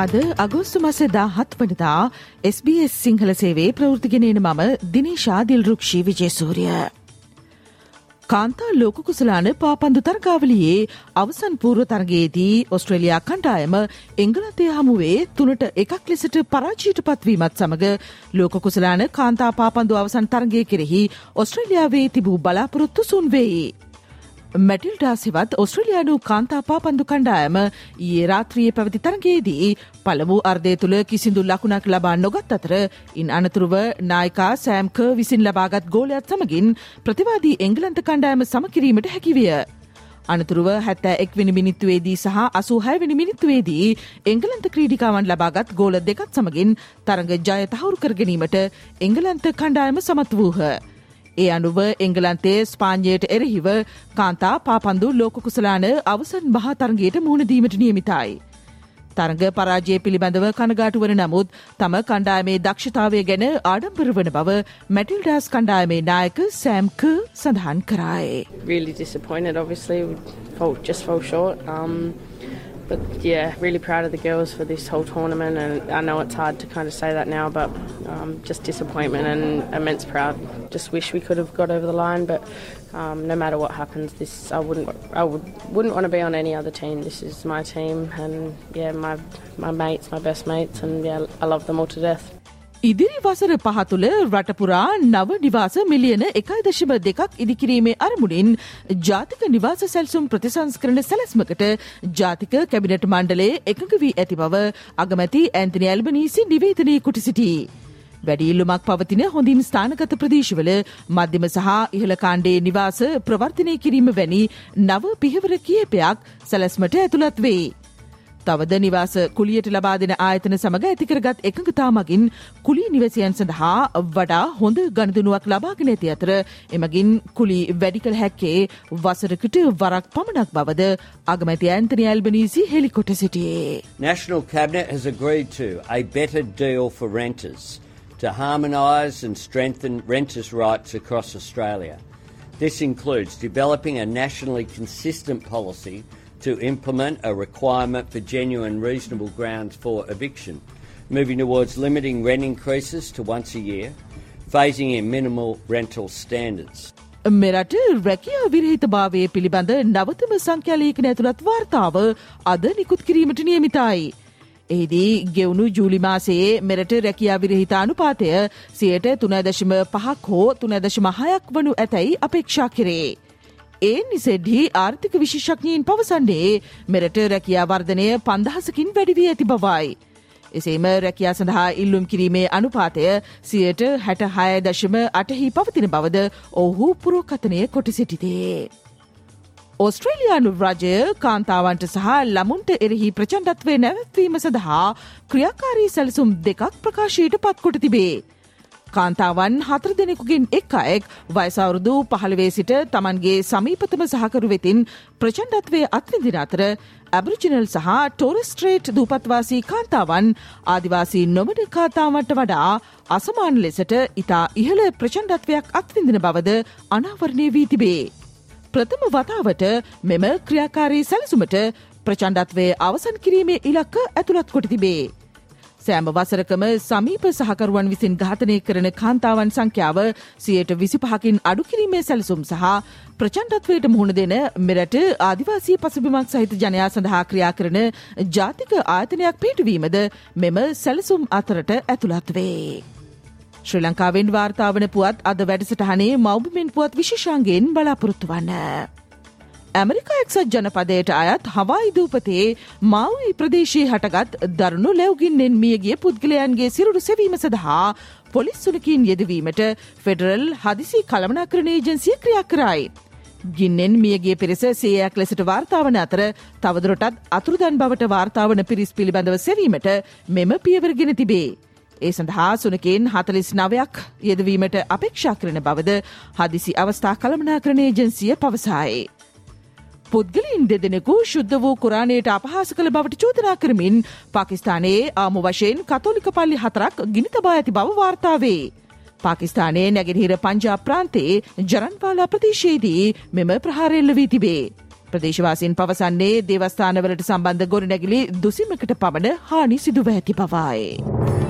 අද අගෝස්තු මස දාහත් වනදා SBS සිංහල සේවේ ප්‍රෘතිගෙනන මම දිනේශා දිල්රුක්ෂී විජේසූරිය. කාන්තා ලෝක කුසලාන පාපන්දු තරගාවලියේ අවසන් පූර්ව තරගයේදී ඔස්ට්‍රේලයා කණ්ඩායම එංගලන්තය හමුවේ තුනට එකක් ලෙසට පරාජීට පත්වීමත් සමඟ ලෝක කුසලාන කාන්තා පාපන්දු අවසන් තරගය කෙරෙහි ඔස්ට්‍රේලියාවේ තිබූ බලාපොරොත්තු සුන්වෙයි. මැටිල්ඩා සිවත් ඔස්ට්‍රලයානු කාන්තාපා පන්දු කණ්ඩායම ඒ රාත්‍රිය පැවති තරගේදී පළමු අර්ධය තුළ කිසිදු ලකුණක් ලබා නොගත් අතර ඉන් අනතුරුව නායිකා සෑම්ක විසින් ලබාගත් ගෝලයක් සමගින් ප්‍රතිවාදී එංගලන්ත කණ්ඩායම සමකිරීමට හැකිවිය. අනතුරුව හැත්තෑ එක්විනි මිනිත්තුවේදී සහ අසූ හැවිනි මිනිත්තුවේදී එංගලන්ත ක්‍රීඩිකාවන් ලබාගත් ගෝල දෙකත් සමගින් තරග ජය තහවුරු කරගැනීමට එංගලන්ත කණ්ඩායම සමත් වූහ. ඒ අනුව එංගලන්තේ ස්පාන්යයට එරෙහිව කාන්තා පාපන්දු ලෝකුසලාන අවසන් මහතරගයට මුහුණදීමට නියමිතයි. තරග පරාජය පිළිබඳව කනගාටු වන නමුත් තම කණ්ඩායමේ දක්ෂතාවය ගැන ආඩම්බර වන බව මැටිල්ඩාස් කණ්ඩායමේ නායක සෑම්ක සඳහන් කරයි. Really disappointed obviously, just fell short. Um, but yeah, really proud of the girls for this whole tournament. And I know it's hard to kind of say that now, but um, just disappointment and immense proud. Just wish we could have got over the line, but um, no matter what happens, this I wouldn't I would wouldn't want to be on any other team. This is my team, and yeah, my my mates, my best mates, and yeah, I love them all to death. ඉදිරි වසර පහතුළ රටපුරා නව නිවාස මිලියන එකයි දශම දෙකක් ඉදිකිරීමේ අරමුණින් ජාතික නිවාස සැල්සුම් ප්‍රතිසංස්කරන සැලස්මකට ජාතික කැබිනට මණ්ඩලේ එකඟ වී ඇති බව අගමැති ඇන්තනි ඇල්බනීසි නිවේදනය කුටි සිටී. වැඩිල්ලුමක් පවතින හොඳින් ස්ථානගත ප්‍රදේශවල මධ්‍යම සහ ඉහළ කාණ්ඩේ නිවාස ප්‍රවර්තනය කිරීම වැනි නව පිහවර කියපයක් සැලස්මට ඇතුළත් වේ. තවද නිවාස කුලියට ලබා දෙන ආයතන සමඟ ඇතිකරගත් එකඟතා මගින් කුලි නිවසයන් සඳහා වඩා හොඳ ගණදනුවක් ලබාගෙන ඇති අතර එමගින් කුලි වැඩිකළ හැක්කේ වසරකට වරක් පමණක් බවද අගමැති ඇන්තනි ඇල්බනීසි හෙලිකොට සිටියේ. National Cabinet has agreed to a better deal for renters to harmonise and strengthen renters' rights across Australia. This includes developing a nationally consistent policy to implement a requirement for genuine reasonable grounds for eviction, moving towards limiting rent increases to once a year, phasing in minimal rental standards. මෙරට රැකියා විරහිතභාවය පිළිබඳ නවතම සංඛ්‍යාලයකන ඇතුළත් වාර්තාව අද නිකුත් කිරීමට නියමිතයි. එහිදී ගෙවුණු ජූලිමාසයේ මෙරට රැකියා විරහිතානුපාතය සියයට තුනදශම පහක් හෝ තුනදශම හයක් වනු ඇතැයි අපේක්ෂා කරේ. ඒ නිසෙඩ්හි ආර්ථික විශේෂඥීන් පවසන්නේ මෙරට රැකියා වර්ධනය පන්දහසකින් වැඩිවී ඇති බවයි. එසේම රැකියා සඳහා ඉල්ලුම් කිරීමේ අනුපාතය සියයට හැට හය දශම අටහි පවතින බවද ඔහු පුරෝකතනය කොට සිටිතේ. ඔස්ට්‍රේලයානු රජය කාන්තාවන්ට සහ ළමුන්ට එරෙහි ප්‍රචණ්ඩත්වය නැවත්වීම සඳහා ක්‍රියාකාරී සැලසුම් දෙකක් ප්‍රකාශයට පත්කොට තිබේ. කාන්තාවන් හතර දෙනෙකුගෙන් එක් අයෙක් වයසවුරුදු පහළවේ සිට තමන්ගේ සමීපතම සහකරු වෙතින් ප්‍රචණ්ඩත්වය අත්විදින අතර ඇබරිජිනල් සහ ටෝරස්ට්‍රේට් දූපත්වාසී කාන්තාවන් ආදිවාසී නොමඩ කාතාවන්ට වඩා අසමාන ලෙසට ඉතා ඉහළ ප්‍රචණ්ඩත්වයක් අත්විඳින බවද අනාවරණය වී තිබේ. ප්‍රථම වතාවට මෙම ක්‍රියාකාරී සැලසුමට ප්‍රචණ්ඩත්වය අවසන් කිරීමේ ඉලක්ක ඇතුළත් කොට තිබේ. සෑම වසරකම සමීප සහකරුවන් විසින් ඝාතනය කරන කාන්තාවන් සංඛ්‍යාව සියයට විසිපහකින් අඩුකිරීමේ සැලසුම් සහ ප්‍රචණ්ඩත්වයට මුහුණ දෙන මෙරට ආදිවාසී පසුබිමක් සහිත ජනයා සඳහා ක්‍රියා කරන ජාතික ආයතනයක් පිටවීමද මෙම සැලසුම් අතරට ඇතුළත් වේ. ශ්‍රී ලංකාවෙන් වාර්තාාවන පුවත් අද වැඩසටහනේ මෞබිමෙන් පුවත් විශෂාන්ගෙන් බලාපොරොත්තු වන්න. ඇමරිකා එක්සත් ජනපදයට අයත් හවායි දූපතේ මවී ප්‍රදේශයේ හටගත් දරුණු ලැවගින්නෙන් මියගිය පුද්ගලයන්ගේ සිරුරු සෙවීම සඳහා පොලිස්සුලකින් යෙදවීමට ෆෙඩරල් හදිසි කළමනාකරණ ඒජන්සිය ක්‍රියා කරයි. ගින්නෙන් මියගේ පිරිස සේයක් ලෙසට වාර්තාවන අතර තවදුරටත් අතුරුදන් බවට වාර්තාවන පිරිස් පිළිබඳව සෙවීමට මෙම පියවරගෙන තිබේ. ඒ සඳහා සුනකෙන් හතලිස් නවයක් යෙදවීමට අපේක්ෂා කරන බවද හදිසි අවස්ථා කළමනාකරණ ඒජන්සිය පවසායේ. පුද්ගලින් දෙදෙනෙකු ශුද්ධ වූ කුරාණයට අපහාස කළ බවට චෝදනා කරමින් පාකිස්ානයේ ආමු වශයෙන් කතෝලික පල්ලි හතරක් ගිනිතබා ඇති බව වාර්තාවේ. පාකිස්ානයේ නැගෙනහිර පංජා ප්‍රාන්තයේ ජරන්වාලා ප්‍රදේශයේදී මෙම ප්‍රහාරෙල්ල වී තිබේ. ප්‍රදේශවාසින් පවසන්නේ දේවස්ථානවලට සම්බන්ධ ගොඩනැගිලි දුසිමකට පමණ හානි සිදුව ඇති බවායේ.